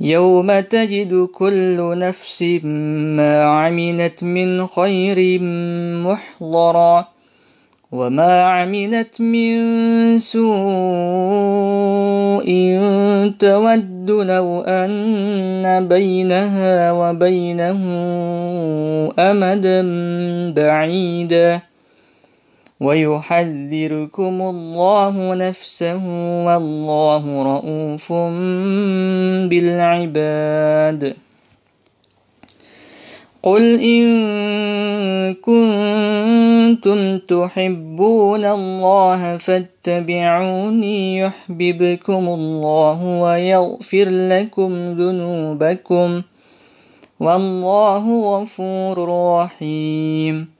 يوم تجد كل نفس ما عملت من خير محضرا وما عملت من سوء تود لو أن بينها وبينه أمدا بعيدا ويحذركم الله نفسه والله رؤوف بالعباد. قل إن كنتم تحبون الله فاتبعوني يحببكم الله ويغفر لكم ذنوبكم. والله غفور رحيم.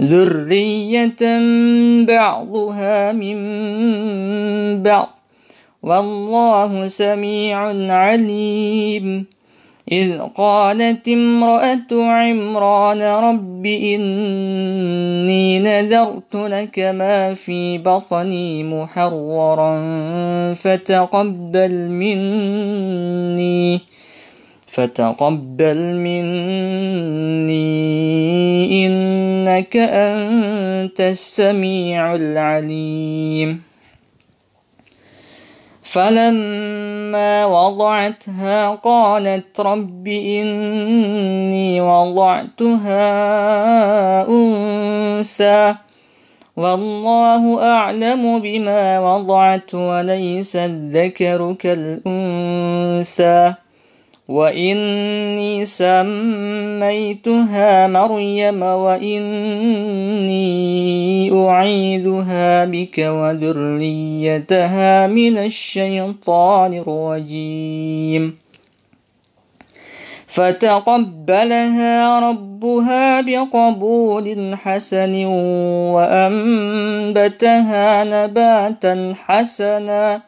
ذرية بعضها من بعض والله سميع عليم إذ قالت امرأة عمران رب إني نذرت لك ما في بطني محررا فتقبل مني فتقبل مني إنك أنت السميع العليم. فلما وضعتها قالت رب إني وضعتها أنثى. والله أعلم بما وضعت وليس الذكر كالأنثى. وإني سميتها مريم وإني أعيذها بك وذريتها من الشيطان الرجيم فتقبلها ربها بقبول حسن وأنبتها نباتا حسنا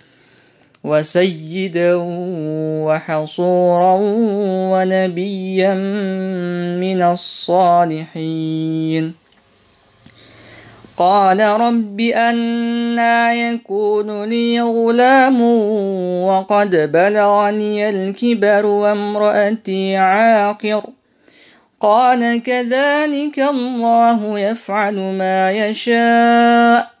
وسيدا وحصورا ونبيا من الصالحين. قال رب أنا يكون لي غلام وقد بلغني الكبر وامرأتي عاقر. قال كذلك الله يفعل ما يشاء.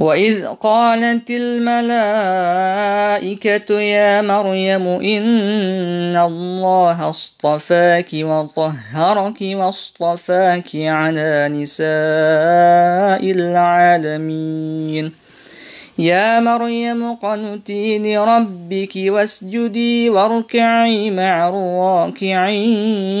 وإذ قالت الملائكة يا مريم إن الله اصطفاك وطهرك واصطفاك على نساء العالمين يا مريم قنتي لربك واسجدي واركعي مع الراكعين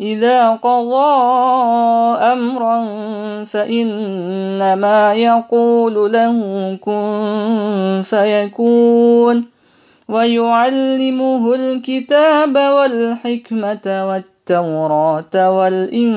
إذا قضى أمرا فإنما يقول له كن فيكون ويعلمه الكتاب والحكمة والتوراة والإنجيل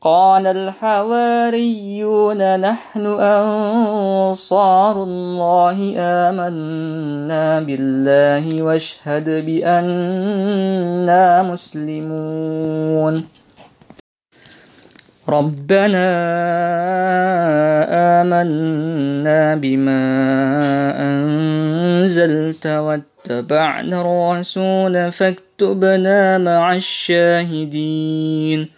قال الحواريون نحن أنصار الله آمنا بالله واشهد بأننا مسلمون. ربنا آمنا بما أنزلت واتبعنا الرسول فاكتبنا مع الشاهدين.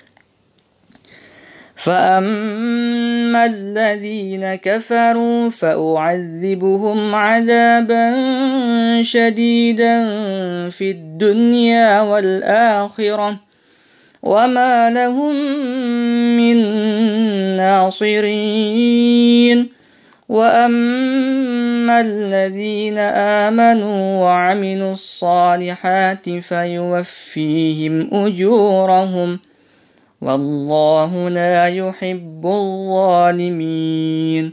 فأما الذين كفروا فأعذبهم عذابا شديدا في الدنيا والآخرة وما لهم من ناصرين واما الذين امنوا وعملوا الصالحات فيوفيهم اجورهم والله لا يحب الظالمين.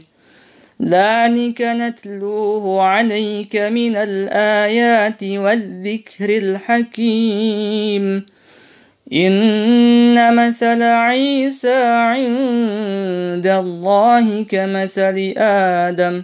ذلك نتلوه عليك من الآيات والذكر الحكيم. إن مثل عيسى عند الله كمثل آدم.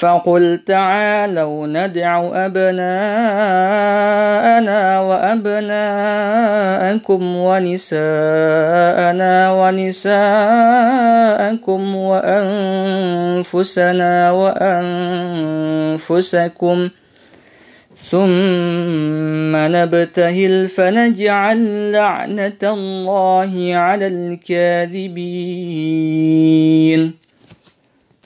فقل تعالوا ندع أبناءنا وأبناءكم ونساءنا ونساءكم وأنفسنا وأنفسكم ۖ ثم نبتهل فنجعل لعنة الله على الكاذبين